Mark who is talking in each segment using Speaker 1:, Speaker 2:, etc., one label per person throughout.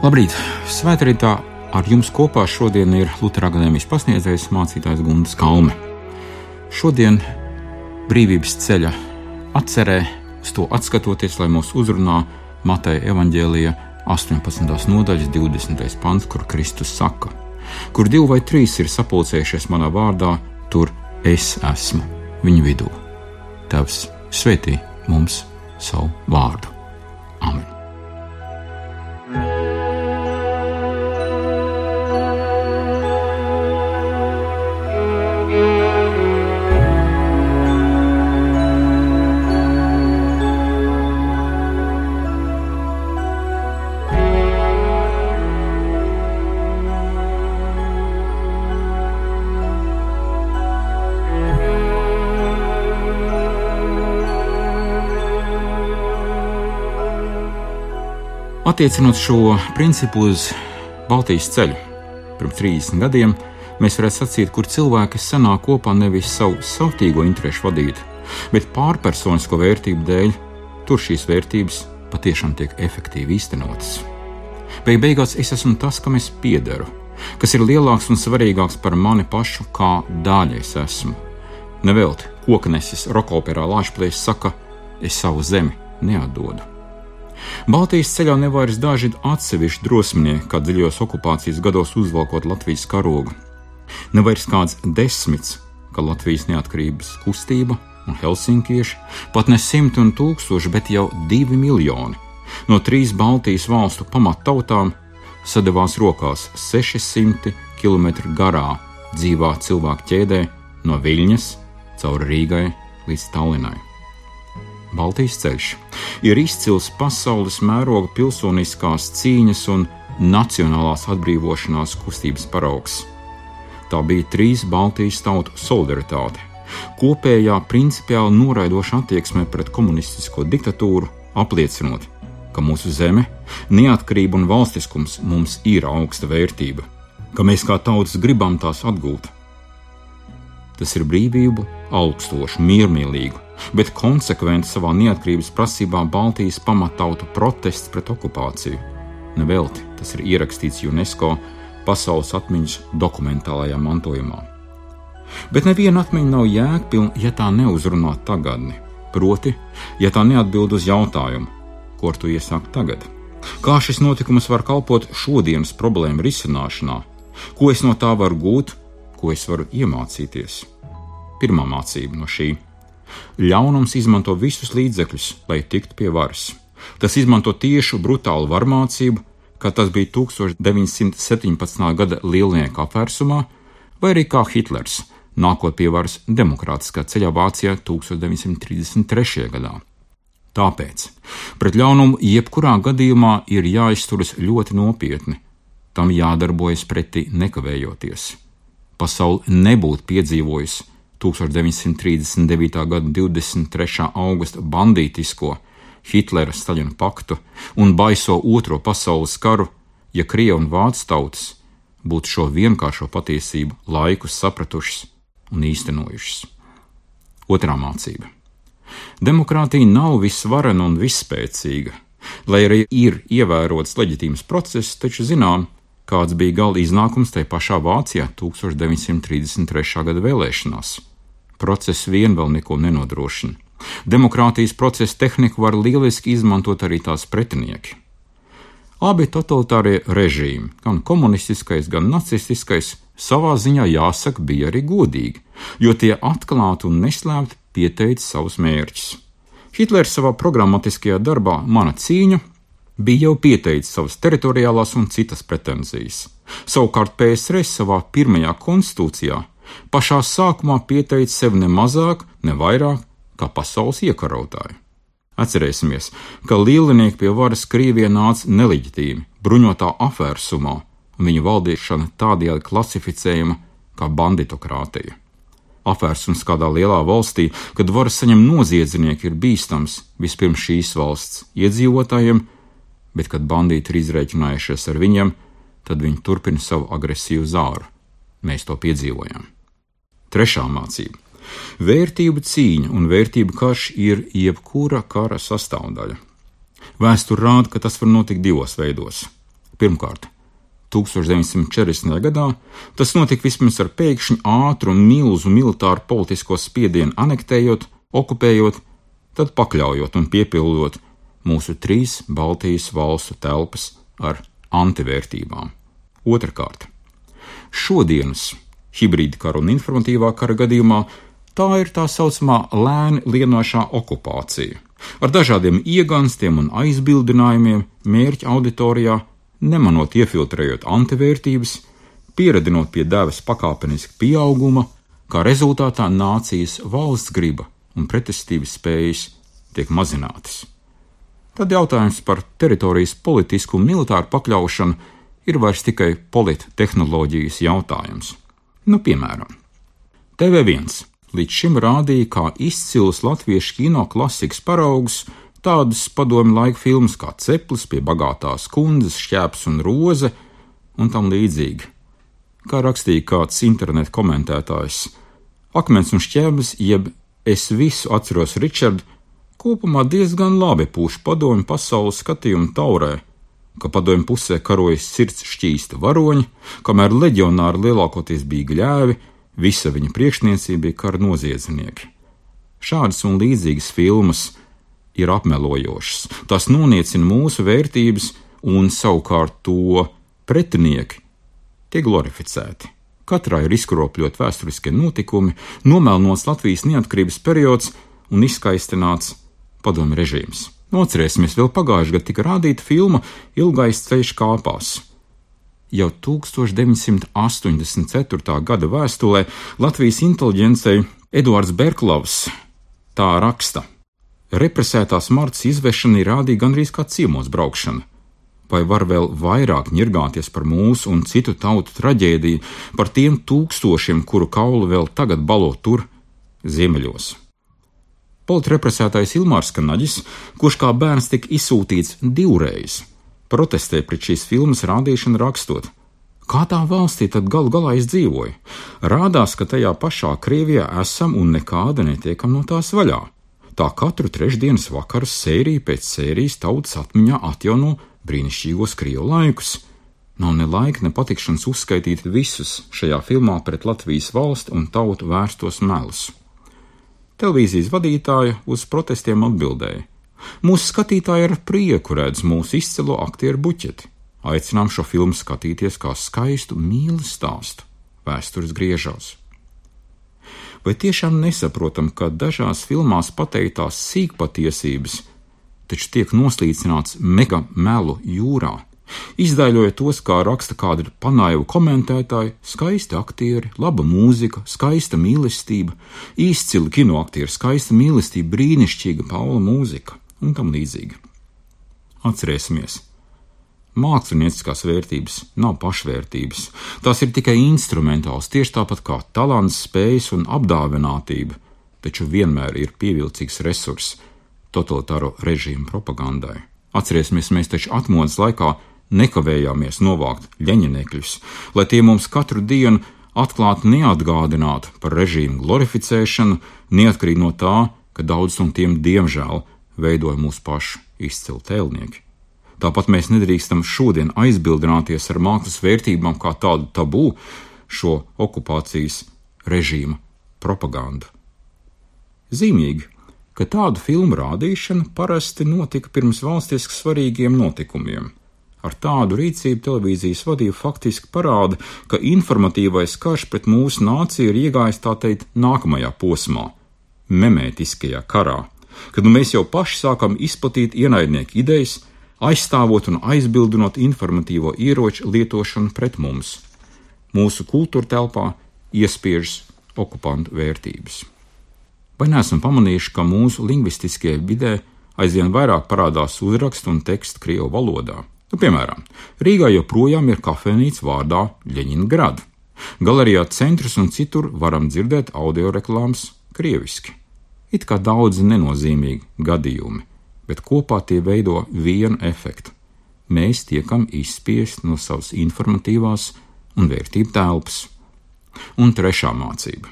Speaker 1: Labrīt! Svētkrītā ar jums kopā šodien ir Lutera akadēmijas pasniedzējs mācītājs Gunts Kalme. Šodien brīvības ceļa atcerē, uz to atskatoties, lai mūs uzrunā Mateja evaņģēlija 18. nodaļas 20. pants, kur Kristus saka: Kur divi vai trīs ir sapulcējušies manā vārdā, tur es esmu viņu vidū. Tevs svētī mums savu vārdu. Amen! Attiecinot šo principu uz Baltijas ceļu, pirms 30 gadiem, mēs varētu sacīt, kur cilvēki sanāk kopā nevis savu savtīgo interesu vadīt, bet pārpersonisko vērtību dēļ, tur šīs vērtības patiešām tiek efektīvi īstenotas. Beig beigās es esmu tas, kam es piederu, kas ir lielāks un svarīgāks par mani pašu, kā daļa es esmu. Nevelti koknesis rokoperā Lāčplēs saka, es savu zemi neatdodu. Baltijas ceļā nevairs daži atsevišķi drosminieki, kā dziļos okupācijas gados uzvalkot Latvijas karogu. Nevairs kāds desmits, kā Latvijas neatkarības kustība un helsinkieši, pat ne simti un tūkstoši, bet jau divi miljoni no trīs Baltijas valstu pamattautām sadavās rokās 600 km garā dzīvā cilvēku ķēdē no Viļņas caur Rīgai līdz Tallinai. Baltijas ceļš ir izcils pasaules mēroga pilsoniskās cīņas un nacionālās atbrīvošanās kustības paraugs. Tā bija trīs Baltijas tautu solidaritāte, kopējā principiāli noraidoša attieksme pret komunistisko diktatūru, apliecinot, ka mūsu zeme, neatkarība un valstiskums mums ir augsta vērtība, ka mēs kā tautas gribam tās atgūt. Tas ir brīvību, augstošu, miermīlīgu, bet konsekventi savā neatkarības prasībā Baltijas pamattautu protests pret okupāciju. Nevelti tas ir ierakstīts UNESCO pasaules atmiņas dokumentālajā mantojumā. Bet neviena atmiņa nav jēgpilna, ja tā neuzrunā tagadni, proti, ja tā neatbild uz jautājumu, ko ar to iesākt tagad. Kā šis notikums var kalpot šodienas problēmu risināšanā, ko es no tā varu gūt, ko es varu iemācīties? Pirmā mācība no šī Ļaunums izmanto visus līdzekļus, lai tiktu pie varas. Tas izmanto tiešu brutālu varmācību, kā tas bija 1917. gada lielnieku apvērsumā, vai arī kā Hitlers, nākot pie varas demokrātiskā ceļā Vācijā 1933. gadā. Tāpēc pret ļaunumu jebkurā gadījumā ir jāizturas ļoti nopietni, tam jādarbojas pretī nekavējoties. Pasaule nebūtu piedzīvojusi 1939. gada 23. augusta bandītisko Hitlera Staļina paktu un baiso Otro pasaules karu, ja Krievija un Vācu tautas būtu šo vienkāršo patiesību laikus sapratušas un īstenojušas. Otrā mācība. Demokrātija nav visvarena un visspēcīga. Lai arī ir ievērots leģitīms process, taču zinām, kāds bija gala iznākums tajā pašā Vācijā 1933. gada vēlēšanās process vien vēl neko nenodrošina. Demokrātijas procesa tehniku var lieliski izmantot arī tās pretinieki. Abi totalitārie režīmi, gan komunistiskais, gan nacistiskais, savā ziņā jāsaka, bija arī godīgi, jo tie atklāti un neslēpti pieteica savus mērķus. Hitlers savā programmatiskajā darbā Mana cīņa bija jau pieteicis savas teritoriālās un citas pretenzijas. Savukārt PSRS savā pirmajā konstitūcijā pašā sākumā pieteica sevi ne mazāk, ne vairāk kā pasaules iekarotāju. Atcerēsimies, ka lielinieki pie varas Krievijā nāca neleģitīmi, bruņotā afērsumā, un viņa valdīšana tādējādi klasificējama kā banditokrātija. Afērsums kādā lielā valstī, kad varas saņem noziedznieki, ir bīstams vispirms šīs valsts iedzīvotājiem, bet, kad bandīti ir izreikinājušies ar viņiem, tad viņi turpina savu agresīvu zāru. Mēs to piedzīvojam. Trešā mācība. Vērtību cīņa un vērtību karš ir jebkura kara sastāvdaļa. Vēsture rāda, ka tas var notikt divos veidos. Pirmkārt, 1940. gadā tas notika vismaz ar pēkšņu ātru un milzu militāru politisko spiedienu anektējot, okupējot, tad pakļaujot un piepildot mūsu trīs Baltijas valstu telpas ar antivērtībām. Otrakārt, šodienas hibrīda kara un informatīvā kara gadījumā tā ir tā saucamā lēni lienošā okupācija, ar dažādiem ieganstiem un aizbildinājumiem mērķa auditorijā, nemanot iefiltrējot antivērtības, pieredinot pie devas pakāpeniska pieauguma, kā rezultātā nācijas valsts griba un pretestības spējas tiek mazinātas. Tad jautājums par teritorijas politisku un militāru pakļaušanu ir vairs tikai polittehnoloģijas jautājums. Nu, piemēram, TV1 līdz šim rādīja kā izcils latviešu kino klasikas paraugs tādas padomu laika filmas kā Ceplis pie bagātās kundzes, šķēps un roze un tam līdzīgi. Kā rakstīja kāds internetu komentētājs, akmens un šķēbes, jeb es visu atceros Richardu, kopumā diezgan labi pūš padomu pasaules skatījumu taurē, ka padomju pusē karojas sirds šķīsta varoņi, kamēr leģionāri lielākoties bija gļēvi, visa viņa priekšniecība bija kara noziedznieki. Šādas un līdzīgas filmas ir apmelojošas, tās noniecina mūsu vērtības un savukārt to pretinieki tiek glorificēti. Katrā ir izkropļot vēsturiskie notikumi, nomelnots Latvijas neatkarības periods un izskaistināts padomju režīms. Nocerēsimies, vēl pagājušajā gadā tika rādīta filma Ilgais ceļš kāpās. Jau 1984. gada vēstulē Latvijas inteliģencei Eduards Berklovs tā raksta: Represētās martas izvešana ir rādīta gandrīz kā ciemos braukšana. Vai var vēl vairāk ņirgāties par mūsu un citu tautu traģēdiju, par tiem tūkstošiem, kuru kaulu vēl tagad balo tur, ziemeļos? Politrepresētais Ilmārs Kanaģis, kurš kā bērns tika izsūtīts divreiz, protestē pret šīs filmas rādīšanu rakstot. Kā tā valstī tad galu galā izdzīvoja? Rādās, ka tajā pašā Krievijā esam un nekāda netiekam no tās vaļā. Tā katru trešdienas vakaru sērija pēc sērijas tautas atmiņā atjauno brīnišķīgos Krievu laikus. Nav ne laika, ne patikšanas uzskaitīt visus šajā filmā pret Latvijas valsti un tautu vērstos melus. Televīzijas vadītāja uz protestiem atbildēja: Mūsu skatītāji ar prieku redz mūsu izcilo aktieru buķeti. Aicinām šo filmu skatīties kā skaistu mīlestības stāstu. Vēstures griežos. Vai tiešām nesaprotam, ka dažās filmās pateiktās sīkpatiesības taču tiek noslīcināts mega melu jūrā? Izdēļojot tos, kā raksta kādi panāju komentētāji, skaisti aktieri, laba mūzika, skaista mīlestība, izcili kinoaktieri, skaista mīlestība, brīnišķīga Paula mūzika un tam līdzīgi. Atcerēsimies! Mākslinieckās vērtības nav pašvērtības, tās ir tikai instrumentāls, tieši tāpat kā talants, spējas un apdāvinātība, taču vienmēr ir pievilcīgs resurs totalitāro režīmu propagandai. Atcerēsimies, mēs taču atmodas laikā nekavējāmies novākt ļeņinekļus, lai tie mums katru dienu atklāti neatgādinātu par režīmu glorificēšanu, neatkarīgi no tā, ka daudz no tiem diemžēl veidoja mūsu pašu izcilu tēlnieki. Tāpat mēs nedrīkstam šodien aizbildināties ar mākslas vērtībām kā tādu tabū šo okupācijas režīma propagandu. Zīmīgi, ka tādu filmu rādīšana parasti notika pirms valstiski svarīgiem notikumiem, Ar tādu rīcību televīzijas vadība faktiski parāda, ka informatīvais karš pret mūsu nāciju ir iegājis tā teikt nākamajā posmā - memētiskajā karā, kad nu mēs jau paši sākam izplatīt ienaidnieku idejas, aizstāvot un aizbildinot informatīvo ieroču lietošanu pret mums. Mūsu kultūra telpā iespiežas okupantu vērtības. Vai neesam pamanījuši, ka mūsu lingvistiskajā vidē aizvien vairāk parādās uzrakstu un tekstu krievu valodā? Nu, piemēram, Rīgā joprojām ir kafejnīca vārdā Ļeņingrad. Galerijā centrs un citur varam dzirdēt audio reklāmas krieviski. It kā daudzi nenozīmīgi gadījumi, bet kopā tie veido vienu efektu. Mēs tiekam izspiesti no savas informatīvās un vērtību telpas. Un trešā mācība.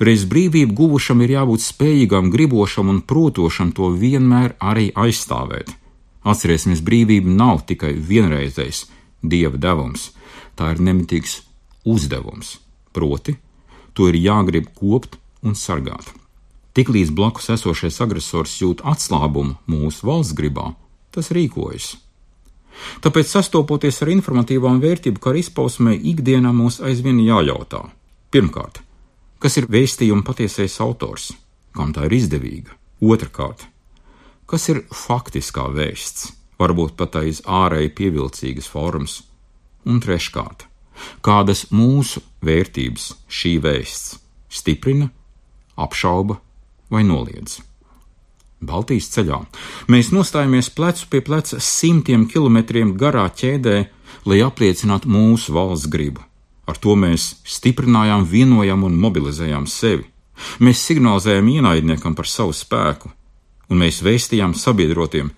Speaker 1: Reiz brīvību guvušam ir jābūt spējīgam, gribošam un protošam to vienmēr arī aizstāvēt Atcerēsimies, brīvība nav tikai vienreizējs dieva devums, tā ir nemitīgs uzdevums, proti, to ir jāgrib kopt un sargāt. Tiklīdz blakus esošais agresors jūt atslābumu mūsu valsts gribā, tas rīkojas. Tāpēc, sastopoties ar informatīvām vērtību kara izpausmē, ikdienā mums aizvien jājautā: pirmkārt, kas ir vēstījuma patiesais autors, kam tā ir izdevīga? Otrakārt, kas ir faktiskā vēsts, varbūt pat aiz ārēji pievilcīgas formas? Un treškārt, kādas mūsu vērtības šī vēsts stiprina, apšauba vai noliedz? Baltijas ceļā. Mēs nostājamies plecu pie pleca simtiem kilometriem garā ķēdē, lai apliecinātu mūsu valsts gribu. Ar to mēs stiprinājām, vienojām un mobilizējām sevi. Mēs signalizējām ienaidniekam par savu spēku, un mēs vēstījām sabiedrotiem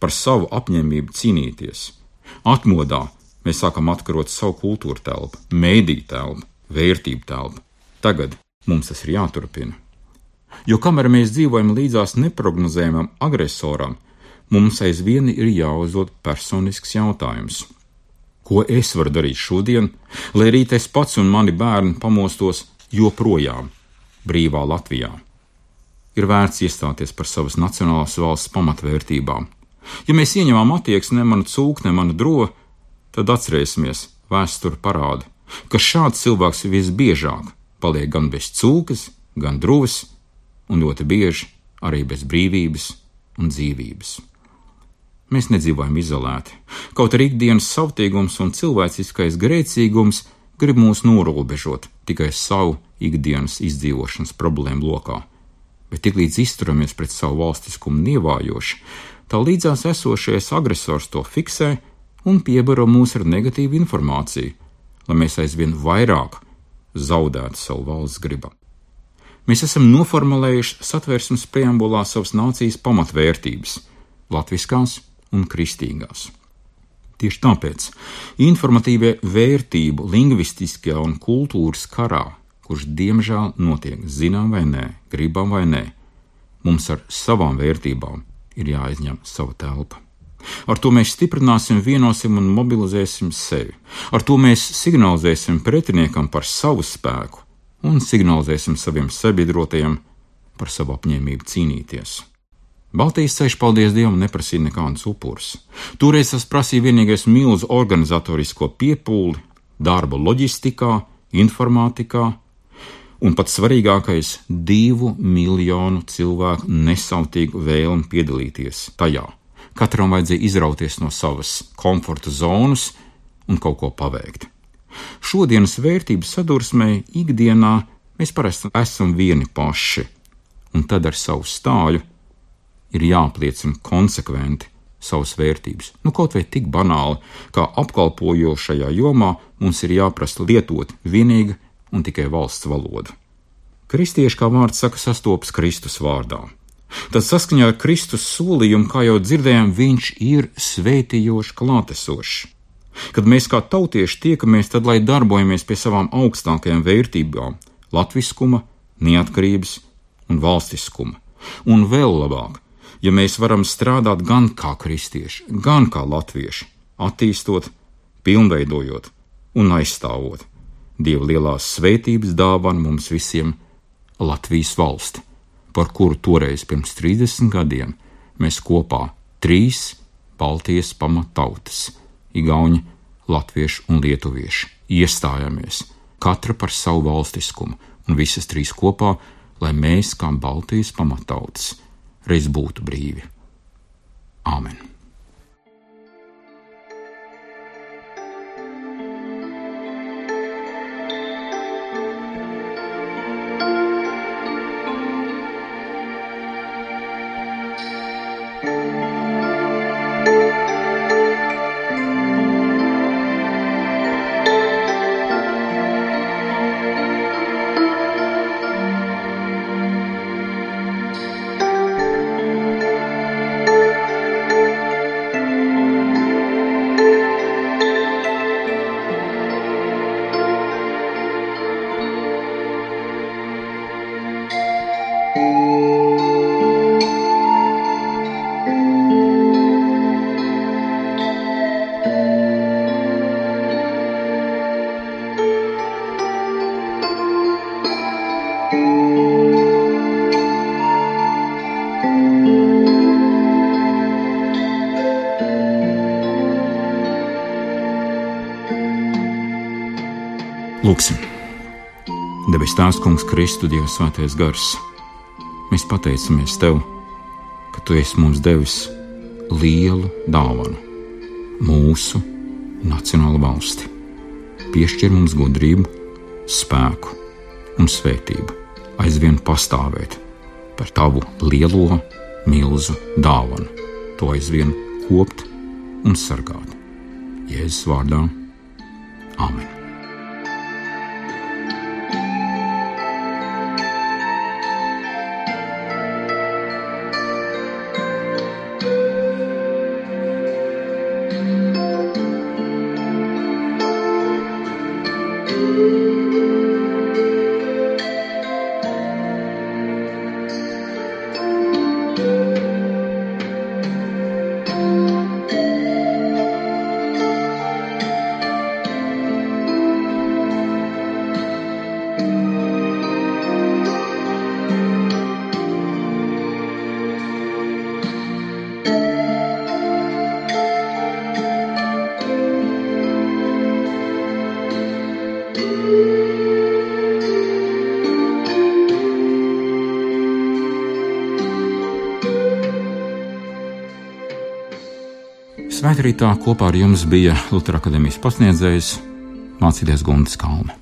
Speaker 1: par savu apņēmību cīnīties. Atmodā mēs sākam atkarot savu kultūra telpu, mēdī telpu, vērtību telpu. Tagad mums tas ir jāturpina. Jo kamēr mēs dzīvojam līdzās neparedzējumam agresoram, mums aizvien ir jāuzdod personisks jautājums. Ko es varu darīt šodien, lai rīt es pats un mani bērni pamostos joprojām brīvā Latvijā? Ir vērts iestāties par savas nacionālās valsts pamatvērtībām. Ja mēs ieņemam attieksmi ne manu cūku, ne manu drogu, tad atcerēsimies, vēsture parāda, ka šāds cilvēks visbiežāk paliek gan bez cūkas, gan drūves, un ļoti bieži arī bez brīvības un dzīvības. Mēs nedzīvojam izolēti, kaut arī ikdienas savtīgums un cilvēciskais grēcīgums grib mūs norobežot tikai savu ikdienas izdzīvošanas problēmu lokā, bet tiklīdz izturamies pret savu valstiskumu nievājoši, tā līdzās esošais agresors to fiksē un piebaro mūs ar negatīvu informāciju, lai mēs aizvien vairāk zaudētu savu valsts gribu. Mēs esam noformulējuši satversmes preambulā savas nācijas pamatvērtības - latviskās un kristīgās. Tieši tāpēc informatīvie vērtību lingvistiskajā un kultūras karā, kurš diemžēl notiek zinām vai nē, gribam vai nē, mums ar savām vērtībām ir jāizņem sava telpa. Ar to mēs stiprināsim, vienosim un mobilizēsim sevi. Ar to mēs signalizēsim pretiniekam par savu spēku un signalizēsim saviem sabiedrotajiem par savu apņēmību cīnīties. Baltijas ceļš, paldies Dievam, neprasīja nekādus upurus. Toreiz tas prasīja vienīgais milzu organizatorisko piepūli, darbu loģistikā, informātikā, un pats svarīgākais - divu miljonu cilvēku nesautīgu vēlmi piedalīties tajā. Katram vajadzēja izrauties no savas komforta zonas un kaut ko paveikt. Šodienas vērtību sadursmē ikdienā mēs parasti esam vieni paši, un tad ar savu stāļu ir jāapliecina konsekventi savas vērtības. Nu, kaut vai tik banāli, kā apkalpojošajā jomā mums ir jāprasa lietot vienīgi un tikai valsts valodu. Kristieši, kā vārds saka, sastopas Kristus vārdā. Tad saskaņā ar Kristus solījumu, kā jau dzirdējām, viņš ir svētījošs, klātesošs. Kad mēs kā tautieši tiekamies, tad lai darbojamies pie savām augstākajām vērtībām - latviskuma, neatkarības un valstiskuma. Un vēl labāk, ja mēs varam strādāt gan kā kristieši, gan kā latvieši, attīstot, pilnveidojot un aizstāvot Dieva lielās svētības dāvanu mums visiem Latvijas valsti, par kuru toreiz pirms 30 gadiem mēs kopā trīs Baltijas pamatautas Igauni, Latvieši un Lietuvieši iestājāmies, katra par savu valstiskumu, un visas trīs kopā, lai mēs, kā Baltijas pamatautas, reiz būtu brīvi. Āmen! Lūksim! Debes Tēvs, Kungs, Kristu, Dievs, Svētais Gars! Mēs pateicamies Tev, ka Tu esi mums devis lielu dāvanu, mūsu nacionālu valsti. Piešķir mums gudrību, spēku un svētību, aizvien pastāvēt par Tavu lielo, milzu dāvanu, to aizvien kopt un sargāt. Jēzus vārdā Āmen! Svētrītā kopā ar jums bija Lutera akadēmijas pasniedzējs Mācīties Guntis Kalns.